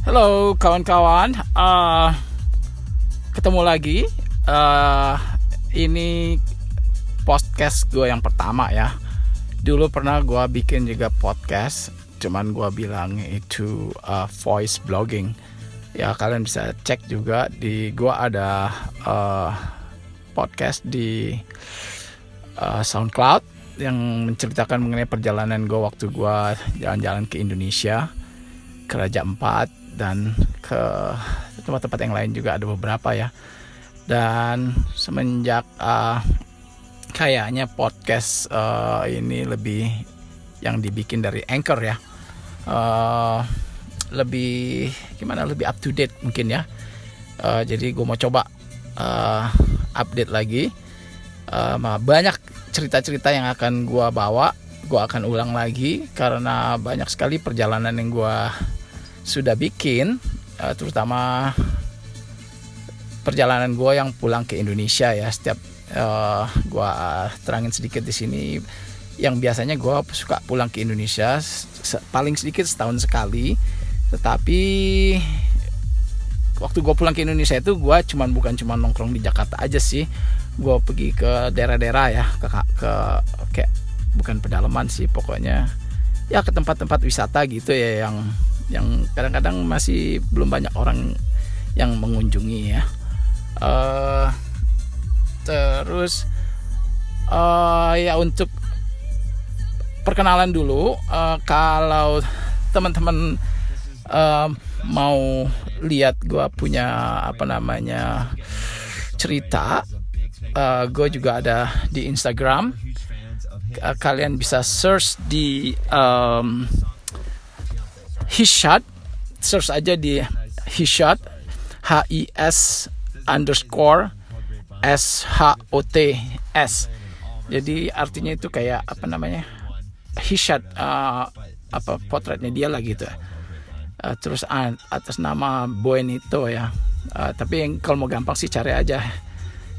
Halo kawan-kawan, uh, ketemu lagi. Uh, ini podcast gue yang pertama ya. Dulu pernah gue bikin juga podcast, cuman gue bilang itu uh, voice blogging. Ya kalian bisa cek juga di gue ada uh, podcast di uh, SoundCloud yang menceritakan mengenai perjalanan gue waktu gue jalan-jalan ke Indonesia ke Empat dan ke tempat-tempat yang lain juga ada beberapa ya. Dan semenjak uh, kayaknya podcast uh, ini lebih yang dibikin dari anchor ya uh, lebih gimana lebih up to date mungkin ya. Uh, jadi gue mau coba uh, update lagi. Uh, banyak cerita-cerita yang akan gue bawa gue akan ulang lagi karena banyak sekali perjalanan yang gue sudah bikin uh, terutama perjalanan gue yang pulang ke Indonesia ya. Setiap uh, eh, gue terangin sedikit di sini yang biasanya gue suka pulang ke Indonesia paling sedikit setahun sekali. Tetapi waktu gue pulang ke Indonesia itu gue cuman bukan cuma nongkrong di Jakarta aja sih. Gue pergi ke daerah-daerah ya ke, ke kayak bukan pedalaman sih pokoknya ya ke tempat-tempat wisata gitu ya yang yang kadang-kadang masih belum banyak orang yang mengunjungi ya. Uh, terus uh, ya untuk perkenalan dulu uh, kalau teman-teman uh, mau lihat gue punya apa namanya cerita uh, gue juga ada di Instagram uh, kalian bisa search di um, Hishad. Search aja di Hishad H I S underscore S H O T S. Jadi artinya itu kayak apa namanya? Hishad uh, apa potretnya dia lah gitu. Uh, terus atas nama Buenito ya. Uh, tapi yang kalau mau gampang sih cari aja.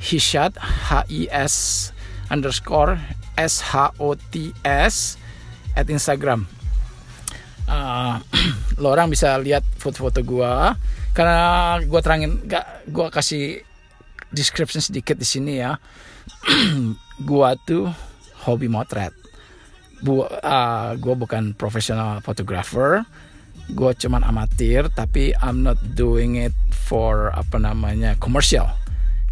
Hishad H I S underscore S H O T S at Instagram. Uh, lo orang bisa lihat foto-foto gue karena gue terangin gak gue kasih description sedikit di sini ya. Gue tuh hobi motret. Bu uh, gue bukan profesional photographer. Gue cuman amatir tapi I'm not doing it for apa namanya commercial.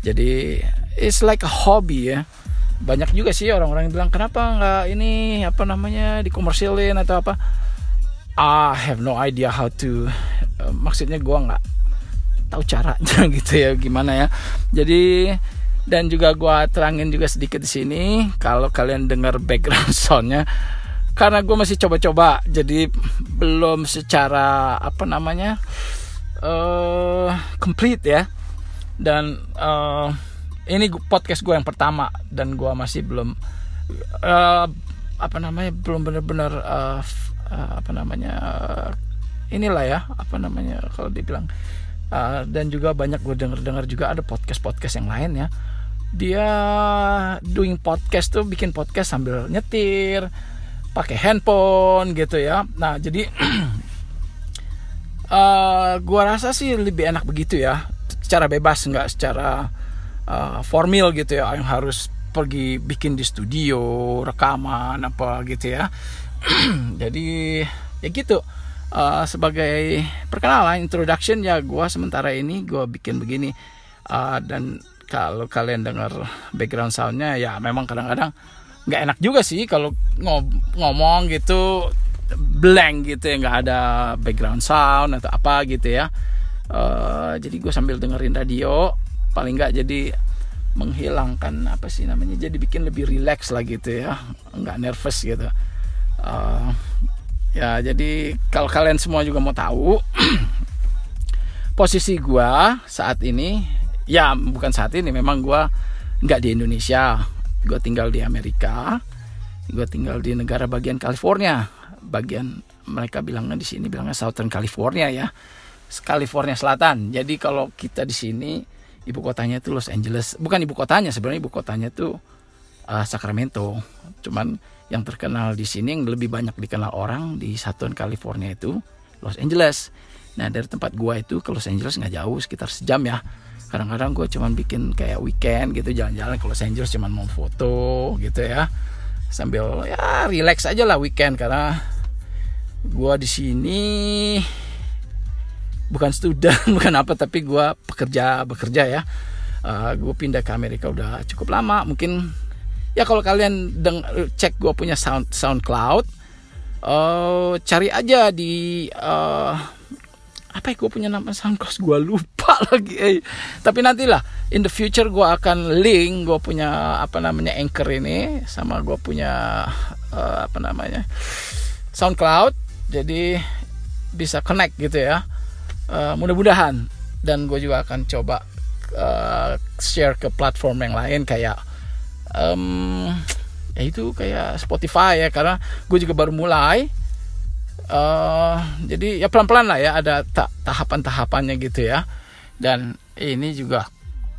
Jadi it's like a hobby ya banyak juga sih orang-orang yang bilang kenapa nggak ini apa namanya dikomersilin atau apa? I have no idea how to uh, maksudnya gue nggak tahu caranya gitu ya gimana ya. Jadi dan juga gue terangin juga sedikit di sini kalau kalian dengar background soundnya. Karena gue masih coba-coba jadi belum secara apa namanya uh, complete ya. Dan uh, ini podcast gue yang pertama dan gue masih belum uh, apa namanya belum benar-benar uh, uh, apa namanya uh, inilah ya apa namanya kalau dibilang. Uh, dan juga banyak gue dengar-dengar juga ada podcast-podcast yang lain ya. Dia doing podcast tuh bikin podcast sambil nyetir pakai handphone gitu ya. Nah jadi uh, gua rasa sih lebih enak begitu ya. Secara bebas nggak secara uh, formal gitu ya yang harus pergi bikin di studio rekaman apa gitu ya. Jadi ya gitu. Uh, sebagai perkenalan introduction ya gue sementara ini gue bikin begini. Uh, dan kalau kalian dengar background soundnya ya memang kadang-kadang nggak enak juga sih kalau ngomong gitu blank gitu ya nggak ada background sound atau apa gitu ya. Uh, jadi gue sambil dengerin radio paling nggak jadi menghilangkan apa sih namanya jadi bikin lebih relax lah gitu ya. Nggak nervous gitu. Uh, ya jadi kalau kalian semua juga mau tahu posisi gue saat ini ya bukan saat ini memang gue nggak di Indonesia. Gue tinggal di Amerika gue tinggal di negara bagian California. Bagian mereka bilangnya di sini bilangnya Southern California ya. California Selatan. Jadi kalau kita di sini ibu kotanya itu Los Angeles. Bukan ibu kotanya sebenarnya ibu kotanya itu uh, Sacramento. Cuman yang terkenal di sini yang lebih banyak dikenal orang di Satuan California itu Los Angeles. Nah dari tempat gue itu ke Los Angeles nggak jauh sekitar sejam ya. Kadang-kadang gue cuman bikin kayak weekend gitu jalan-jalan ke Los Angeles cuman mau foto gitu ya. Sambil ya relax aja lah weekend karena gue di sini bukan student bukan apa tapi gue pekerja bekerja ya. Uh, gue pindah ke Amerika udah cukup lama. Mungkin ya kalau kalian deng cek gue punya sound SoundCloud uh, cari aja di uh, apa ya gue punya nama SoundCloud gue lupa lagi eh. tapi nantilah in the future gue akan link gue punya apa namanya anchor ini sama gue punya uh, apa namanya SoundCloud. Jadi bisa connect gitu ya uh, mudah-mudahan. Dan gue juga akan coba uh, share ke platform yang lain kayak um, ya itu kayak Spotify ya karena gue juga baru mulai. Uh, jadi ya pelan-pelan lah ya ada ta tahapan-tahapannya gitu ya. Dan ini juga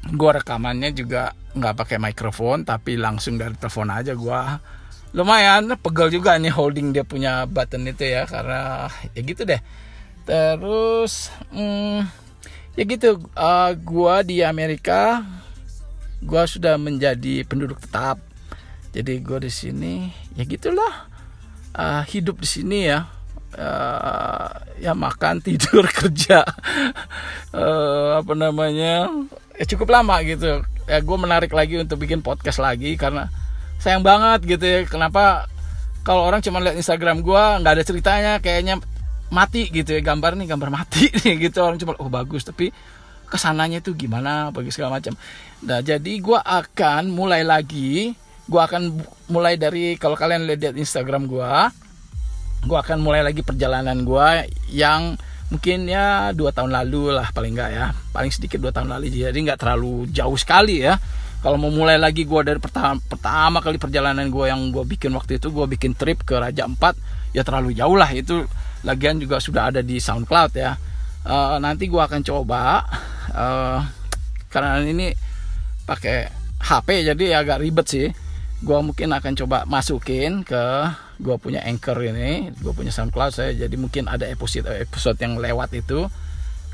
gue rekamannya juga nggak pakai mikrofon tapi langsung dari telepon aja gue lumayan pegel juga nih holding dia punya button itu ya karena ya gitu deh terus hmm, ya gitu. Uh, gua di Amerika gua sudah menjadi penduduk tetap. Jadi gua di sini ya gitulah. Uh, hidup di sini ya. Uh, ya makan tidur kerja. Uh, apa namanya? Ya cukup lama gitu. Ya gue menarik lagi untuk bikin podcast lagi karena sayang banget gitu ya. Kenapa? Kalau orang cuma lihat Instagram gue nggak ada ceritanya kayaknya mati gitu ya gambar nih gambar mati nih gitu. Orang cuma oh bagus tapi ke sananya itu gimana? bagi segala macam. Nah jadi gue akan mulai lagi gue akan mulai dari kalau kalian lihat Instagram gue gue akan mulai lagi perjalanan gue yang mungkin ya dua tahun lalu lah paling enggak ya. Paling sedikit dua tahun lalu jadi nggak terlalu jauh sekali ya. Kalau mau mulai lagi gue dari pertama, pertama kali perjalanan gue yang gue bikin waktu itu gue bikin trip ke Raja Empat ya terlalu jauh lah. Itu lagian juga sudah ada di SoundCloud ya. Uh, nanti gue akan coba uh, karena ini pakai HP jadi agak ribet sih. Gue mungkin akan coba masukin ke gue punya anchor ini gue punya SoundCloud saya jadi mungkin ada episode episode yang lewat itu.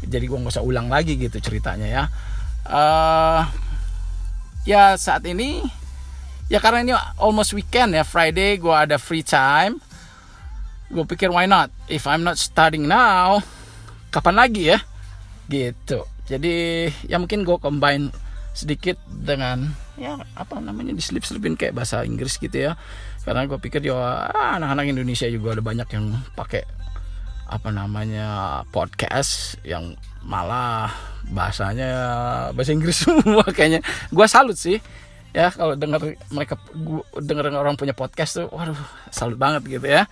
Jadi gue nggak usah ulang lagi gitu ceritanya ya. Uh, ya saat ini ya karena ini almost weekend ya Friday gue ada free time gue pikir why not? If I'm not starting now kapan lagi ya? Gitu. Jadi ya mungkin gue combine sedikit dengan ya apa namanya diselip selipin kayak bahasa Inggris gitu ya. Karena gue pikir ya anak-anak Indonesia juga ada banyak yang pakai apa namanya podcast yang malah bahasanya bahasa Inggris semua kayaknya. Gue salut sih ya kalau dengar mereka dengar orang punya podcast tuh waduh salut banget gitu ya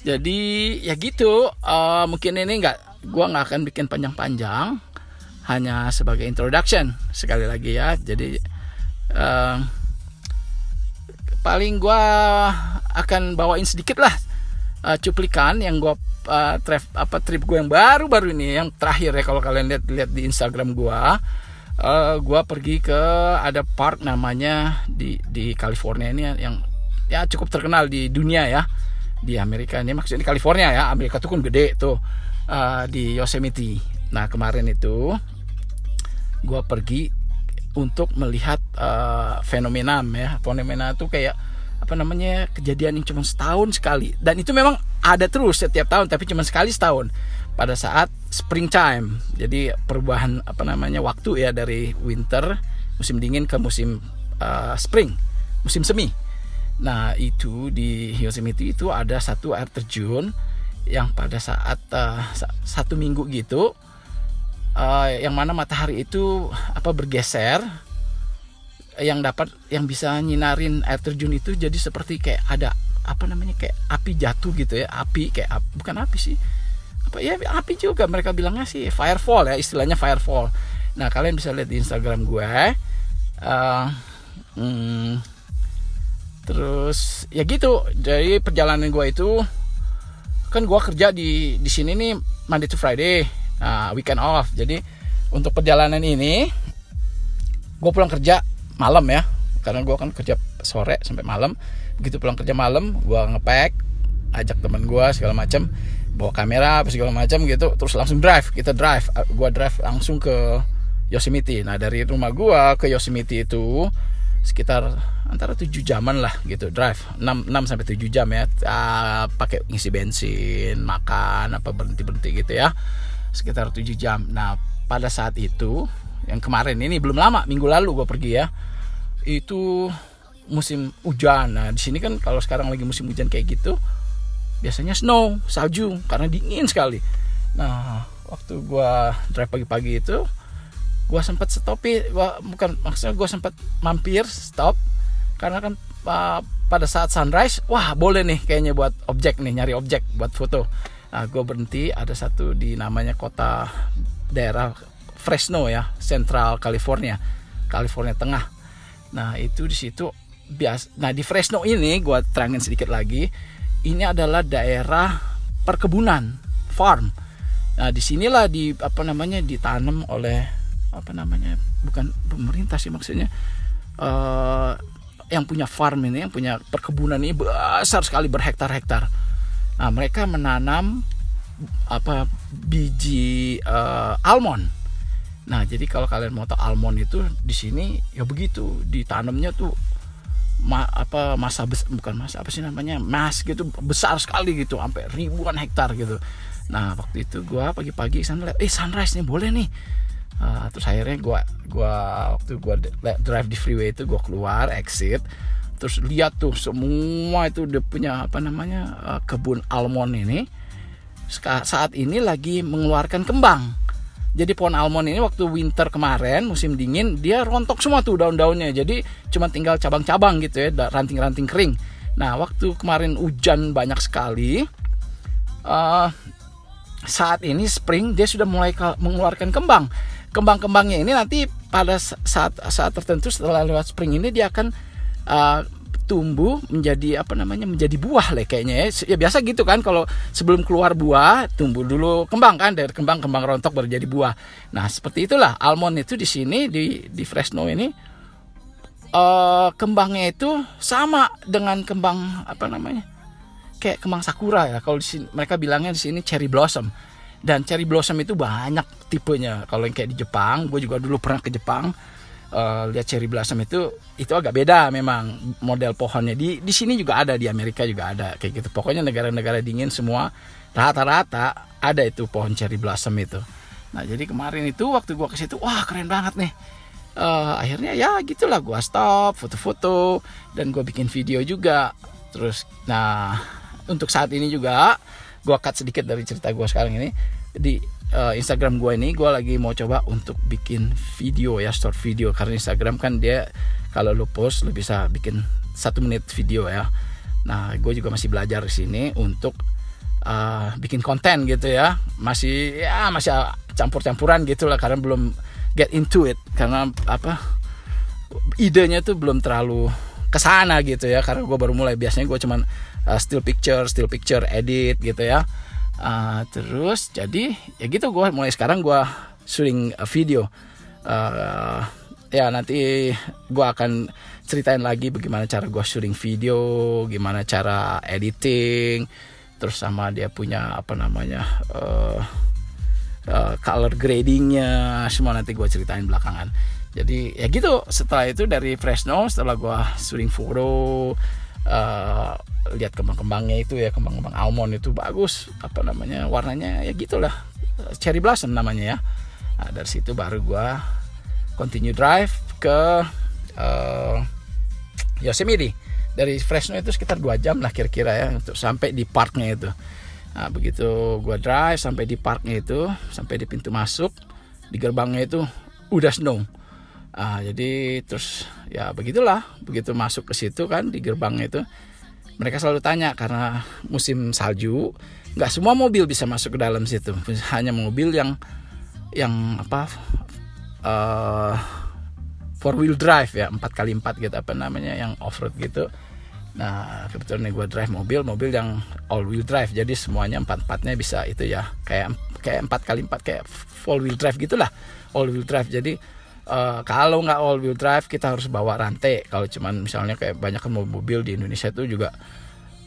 jadi ya gitu. Uh, mungkin ini nggak gue nggak akan bikin panjang-panjang. Hanya sebagai introduction sekali lagi ya. Jadi uh, paling gue akan bawain sedikit lah uh, cuplikan yang gue uh, trip apa trip gue yang baru-baru ini yang terakhir ya kalau kalian lihat lihat di Instagram gue uh, gue pergi ke ada park namanya di di California ini yang ya cukup terkenal di dunia ya di Amerika ini maksudnya di California ya Amerika tuh kan gede tuh uh, di Yosemite. Nah kemarin itu gue pergi untuk melihat uh, fenomena ya fenomena itu kayak apa namanya kejadian yang cuma setahun sekali. Dan itu memang ada terus setiap tahun tapi cuma sekali setahun. Pada saat springtime jadi perubahan apa namanya waktu ya dari winter musim dingin ke musim uh, spring musim semi nah itu di Yosemite itu ada satu air terjun yang pada saat uh, satu minggu gitu uh, yang mana matahari itu apa bergeser yang dapat yang bisa nyinarin air terjun itu jadi seperti kayak ada apa namanya kayak api jatuh gitu ya api kayak ap, bukan api sih apa ya api juga mereka bilangnya sih firefall ya istilahnya firefall. Nah kalian bisa lihat di Instagram gue uh, hmm, terus ya gitu. Jadi perjalanan gue itu kan gue kerja di di sini nih Monday to Friday nah weekend off. Jadi untuk perjalanan ini gue pulang kerja malam ya. Karena gue kan kerja sore sampai malam. Begitu pulang kerja malam gue ngepack ajak teman gue segala macam bawa kamera apa segala macam gitu. Terus langsung drive kita drive. Gua drive langsung ke Yosemite. Nah dari rumah gua ke Yosemite itu sekitar antara 7 jaman lah gitu drive. 6, 6 sampai 7 jam ya uh, pakai ngisi bensin makan apa berhenti berhenti gitu ya. Sekitar 7 jam. Nah pada saat itu yang kemarin ini belum lama minggu lalu gue pergi ya. Itu musim hujan. Nah di sini kan kalau sekarang lagi musim hujan kayak gitu biasanya snow salju karena dingin sekali. Nah waktu gua drive pagi-pagi itu gua sempat stopi bukan maksudnya gua sempat mampir stop karena kan uh, pada saat sunrise wah boleh nih kayaknya buat objek nih nyari objek buat foto. Nah gue berhenti ada satu di namanya kota daerah Fresno ya Central California California Tengah. Nah itu di situ bias nah di Fresno ini gue terangin sedikit lagi ini adalah daerah perkebunan farm. Nah di sinilah di apa namanya ditanam oleh apa namanya bukan pemerintah sih maksudnya uh, yang punya farm ini yang punya perkebunan ini besar sekali berhektar-hektar. Nah mereka menanam apa biji uh, almond. Nah jadi kalau kalian mau tahu almond itu di sini ya begitu ditanamnya tuh ma, apa masa bes, bukan masa apa sih namanya mas gitu besar sekali gitu sampai ribuan hektar gitu. Nah waktu itu gue pagi-pagi sana lihat eh sunrise nih boleh nih uh, terus akhirnya gue gua waktu gue drive di freeway itu gue keluar exit terus lihat tuh semua itu udah punya apa namanya uh, kebun almond ini. Saat ini lagi mengeluarkan kembang. Jadi pohon almond ini waktu winter kemarin musim dingin dia rontok semua tuh daun-daunnya. Jadi cuma tinggal cabang-cabang gitu ya ranting-ranting kering. Nah waktu kemarin hujan banyak sekali uh, saat ini spring dia sudah mulai mengeluarkan kembang kembang-kembangnya ini nanti pada saat saat tertentu setelah lewat spring ini dia akan uh, tumbuh menjadi apa namanya menjadi buah lah kayaknya ya. ya biasa gitu kan kalau sebelum keluar buah tumbuh dulu kembang kan dari kembang kembang rontok baru jadi buah. Nah seperti itulah almond itu di sini di di Fresno ini uh, kembangnya itu sama dengan kembang apa namanya kayak kembang sakura ya. Kalau di sini mereka bilangnya di sini cherry blossom dan cherry blossom itu banyak tipenya. Kalau yang kayak di Jepang gue juga dulu pernah ke Jepang uh, lihat cherry blossom itu itu agak beda memang model pohonnya. Di di sini juga ada di Amerika juga ada kayak gitu. Pokoknya negara-negara dingin semua rata-rata ada itu pohon cherry blossom itu. Nah jadi kemarin itu waktu gua ke situ wah keren banget nih. Uh, akhirnya ya gitulah gua stop foto-foto dan gua bikin video juga. Terus nah untuk saat ini juga gua cut sedikit dari cerita gua sekarang ini. Di uh, Instagram gue ini gue lagi mau coba untuk bikin video ya short video. Karena Instagram kan dia kalau lo post lo bisa bikin satu menit video ya. Nah gue juga masih belajar di sini untuk uh, bikin konten gitu ya. Masih ya masih campur-campuran gitu lah karena belum get into it. Karena apa idenya tuh belum terlalu ke sana gitu ya karena gue baru mulai. Biasanya gue cuman uh, still picture still picture edit gitu ya. Uh, terus jadi ya gitu gue mulai. Sekarang gue syuting video. Uh, ya nanti gue akan ceritain lagi bagaimana cara gue syuting video gimana cara editing terus sama dia punya apa namanya uh, uh, color gradingnya semua nanti gue ceritain belakangan jadi ya gitu. Setelah itu dari Fresno setelah gue syuting foto uh, lihat kembang-kembangnya itu ya kembang-kembang almond itu bagus. Apa namanya warnanya ya gitulah. Cherry blossom namanya ya. Nah, dari situ baru gue continue drive ke uh, Yosemite. Dari Fresno itu sekitar dua jam lah kira-kira ya untuk sampai di parknya itu. Nah begitu gue drive sampai di parknya itu sampai di pintu masuk di gerbangnya itu udah snow Ah, jadi terus ya begitulah, begitu masuk ke situ kan di gerbangnya itu mereka selalu tanya karena musim salju nggak semua mobil bisa masuk ke dalam situ. Hanya mobil yang yang apa uh, four wheel drive ya empat kali empat gitu apa namanya yang off road gitu. Nah kebetulan gue drive mobil mobil yang all wheel drive. Jadi semuanya empat empatnya bisa itu ya kayak kayak empat kali empat kayak four wheel drive gitulah. All wheel drive. Jadi uh, kalau nggak all wheel drive kita harus bawa rantai. Kalau cuman misalnya kayak banyak kan mobil di Indonesia itu juga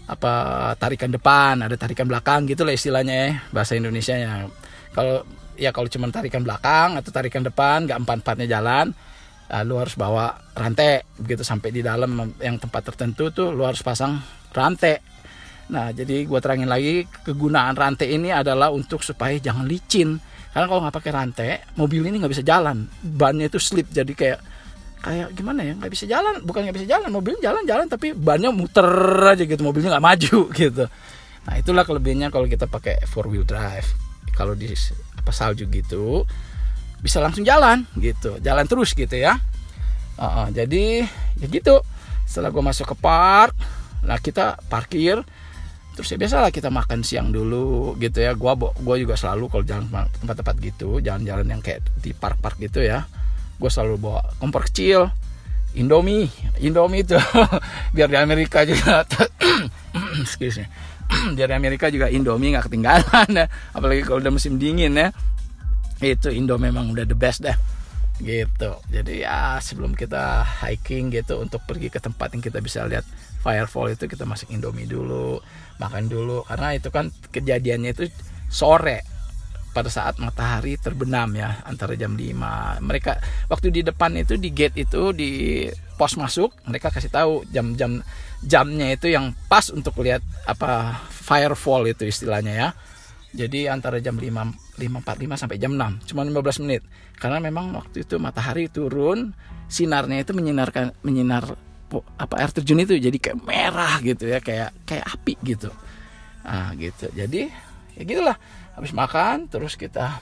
apa tarikan depan ada tarikan belakang gitu lah istilahnya ya bahasa Indonesia ya kalau ya kalau cuma tarikan belakang atau tarikan depan nggak empat empatnya jalan uh, lu harus bawa rantai. Begitu sampai di dalam yang tempat tertentu tuh lu harus pasang rantai. Nah jadi gua terangin lagi kegunaan rantai ini adalah untuk supaya jangan licin karena kalau nggak pakai rantai mobil ini nggak bisa jalan. Bannya itu slip jadi kayak kayak gimana ya? Nggak bisa jalan. Bukan nggak bisa jalan mobilnya jalan-jalan tapi bannya muter aja gitu. Mobilnya nggak maju gitu. Nah itulah kelebihannya kalau kita pakai four wheel drive. Kalau di apa salju gitu bisa langsung jalan gitu. Jalan terus gitu ya. Uh, uh, jadi ya gitu. Setelah gue masuk ke park nah kita parkir terus ya biasalah kita makan siang dulu gitu ya. Gue gua juga selalu kalau jalan tempat-tempat gitu jalan-jalan yang kayak di park-park gitu ya gue selalu bawa kompor kecil Indomie Indomie itu. Biar di Amerika juga excuse me. Biar di Amerika juga Indomie nggak ketinggalan ya. Apalagi kalau udah musim dingin ya. Itu Indomie memang udah the best dah. Gitu. Jadi ya sebelum kita hiking gitu untuk pergi ke tempat yang kita bisa lihat firefall itu kita masuk Indomie dulu makan dulu. Karena itu kan kejadiannya itu sore pada saat matahari terbenam ya antara jam 5 mereka waktu di depan itu di gate itu di pos masuk mereka kasih tahu jam-jam jamnya itu yang pas untuk lihat apa firefall itu istilahnya ya. Jadi antara jam 5 5.45 sampai jam 6 cuma 15 menit. Karena memang waktu itu matahari turun sinarnya itu menyinarkan menyinar apa air terjun itu jadi kayak merah gitu ya kayak kayak api gitu. Ah gitu. Jadi ya gitulah. Habis makan terus kita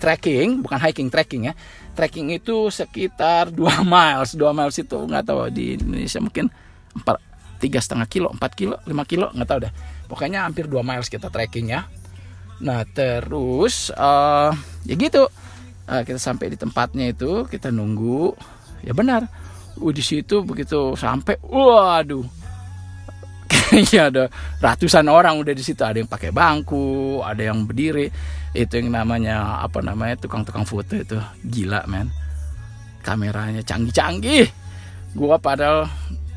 trekking bukan hiking trekking ya. Trekking itu sekitar 2 miles. 2 miles itu nggak tahu di Indonesia mungkin empat tiga setengah kilo 4 kilo 5 kilo nggak tahu deh. Pokoknya hampir 2 miles kita trekking ya. Nah terus uh, ya gitu. Uh, kita sampai di tempatnya itu kita nunggu. Ya benar uh, di situ begitu sampai waduh. Kayaknya ada ratusan orang udah di situ. Ada yang pakai bangku ada yang berdiri. Itu yang namanya apa namanya tukang-tukang foto itu. Gila men. Kameranya canggih-canggih. Gua padahal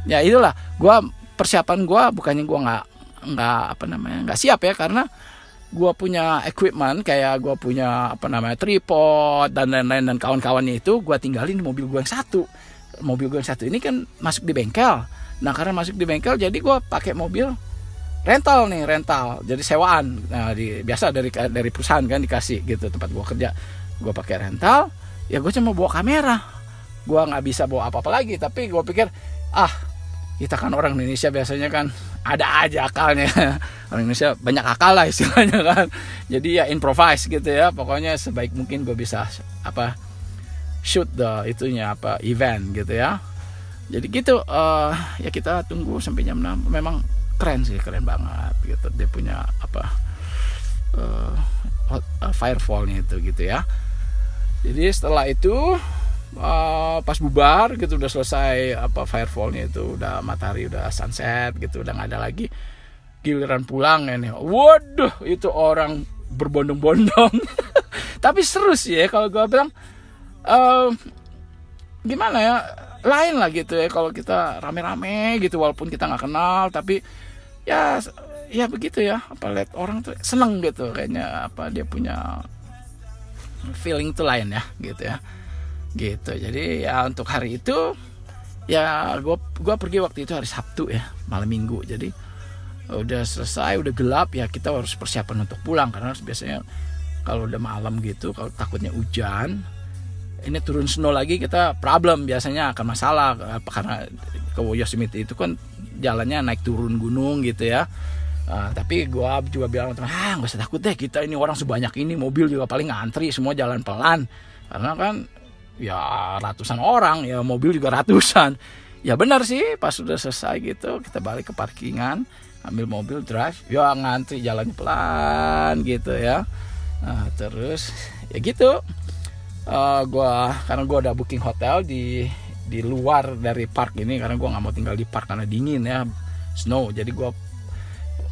ya itulah. Gua persiapan gua bukannya gua nggak nggak apa namanya nggak siap ya. Karena gua punya equipment kayak gua punya apa namanya tripod dan lain-lain. Dan kawan-kawannya itu gua tinggalin di mobil gua yang satu mobil yang satu ini kan masuk di bengkel. Nah karena masuk di bengkel jadi gue pakai mobil rental nih rental. Jadi sewaan. Nah di, biasa dari dari perusahaan kan dikasih gitu tempat gue kerja. Gue pakai rental ya gue cuma bawa kamera. Gue nggak bisa bawa apa apa lagi tapi gue pikir ah kita kan orang Indonesia biasanya kan ada aja akalnya. Orang Indonesia banyak akal lah istilahnya kan. Jadi ya improvise gitu ya pokoknya sebaik mungkin gue bisa apa shoot the itunya apa event gitu ya. Jadi gitu uh, ya kita tunggu sampai jam 6 memang keren sih keren banget gitu. Dia punya apa uh, firefallnya itu gitu ya. Jadi setelah itu uh, pas bubar gitu udah selesai apa firefallnya itu udah matahari udah sunset gitu udah nggak ada lagi giliran pulang ini. Waduh itu orang berbondong-bondong. Tapi seru sih ya kalau gue bilang uh, gimana ya lain lah gitu ya kalau kita rame-rame gitu walaupun kita nggak kenal tapi ya ya begitu ya apa lihat orang tuh seneng gitu kayaknya apa dia punya feeling tuh lain ya gitu ya. Gitu jadi ya untuk hari itu ya gue gua pergi waktu itu hari Sabtu ya malam Minggu. Jadi udah selesai udah gelap ya kita harus persiapan untuk pulang karena biasanya kalau udah malam gitu kalau takutnya hujan ini turun snow lagi kita problem biasanya akan masalah karena ke Yosemite itu kan jalannya naik turun gunung gitu ya. Uh, tapi gua juga bilang teman ah nggak usah takut deh kita ini orang sebanyak ini mobil juga paling ngantri semua jalan pelan. Karena kan ya ratusan orang ya mobil juga ratusan. Ya benar sih pas sudah selesai gitu kita balik ke parkingan ambil mobil drive ya ngantri jalannya pelan gitu ya. Nah, terus ya gitu uh, gua karena gua udah booking hotel di di luar dari park ini karena gua nggak mau tinggal di park karena dingin ya snow. Jadi gua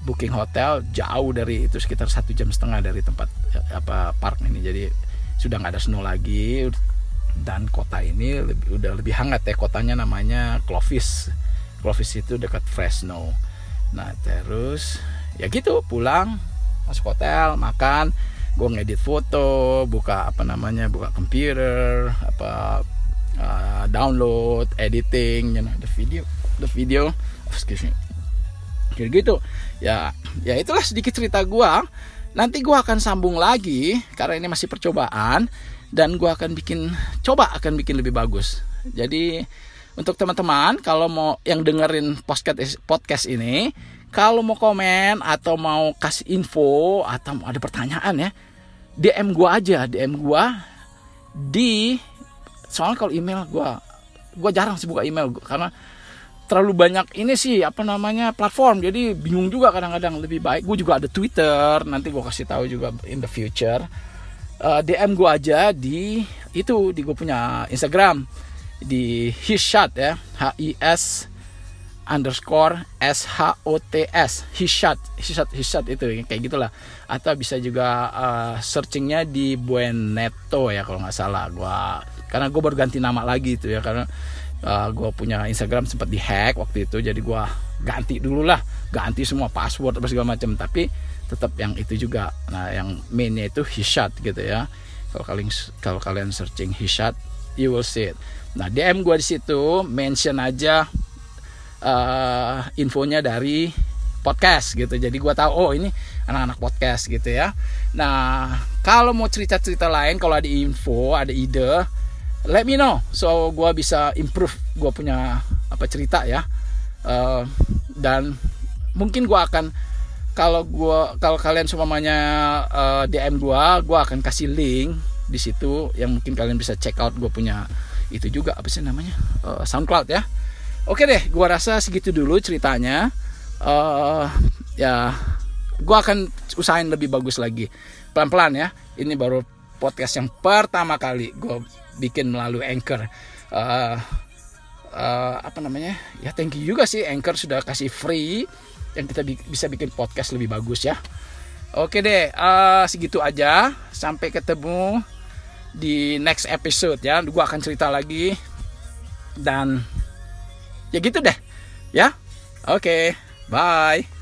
booking hotel jauh dari itu sekitar satu jam setengah dari tempat apa park ini. Jadi sudah nggak ada snow lagi. Dan kota ini lebih, udah lebih hangat ya kotanya namanya Clovis. Clovis itu dekat Fresno. Nah terus ya gitu pulang masuk hotel makan gue ngedit foto buka apa namanya buka komputer apa uh, download editing you know, the video the video. Excuse me. Kayak gitu. Ya ya itulah sedikit cerita gue nanti gue akan sambung lagi karena ini masih percobaan dan gue akan bikin coba akan bikin lebih bagus. Jadi untuk teman-teman kalau mau yang dengerin podcast podcast ini kalau mau komen atau mau kasih info atau mau ada pertanyaan ya DM gua aja DM gua di soalnya kalau email gua gua jarang sih buka email gua, karena terlalu banyak ini sih apa namanya platform. Jadi bingung juga kadang-kadang. Lebih baik gue juga ada Twitter nanti gue kasih tahu juga in the future. Uh, DM gue aja di itu di gue punya Instagram di Hishad ya H I S underscore S H O T S. Hishad Hishad Hishad itu kayak gitulah. Atau bisa juga uh, searchingnya di Bueneto ya kalau nggak salah. Gua karena gue baru ganti nama lagi itu ya karena uh, gue punya Instagram sempat dihack waktu itu jadi gue ganti dulu lah ganti semua password apa segala macam. Tapi tetap yang itu juga. Nah yang mainnya itu Hishad gitu ya. Kalau kalian kalau kalian searching Hishad you will see it. Nah DM gue di situ mention aja uh, infonya dari podcast gitu. Jadi gue tahu oh ini anak-anak podcast gitu ya. Nah kalau mau cerita-cerita lain kalau ada info ada ide let me know. So gue bisa improve gue punya apa cerita ya. Uh, dan mungkin gue akan kalau gue kalau kalian semuanya uh, DM gue gue akan kasih link di situ yang mungkin kalian bisa check out gue punya itu juga apa sih namanya? Uh, SoundCloud ya Oke deh, gua rasa segitu dulu ceritanya. Uh, ya, gua akan usahain lebih bagus lagi. Pelan-pelan ya. Ini baru podcast yang pertama kali gue bikin melalui Anchor. Uh, uh, apa namanya? Ya thank you juga sih Anchor sudah kasih free yang kita bi bisa bikin podcast lebih bagus ya. Oke deh, uh, segitu aja. Sampai ketemu di next episode ya. Gue akan cerita lagi dan ya gitu deh. Ya? Oke. Okay, bye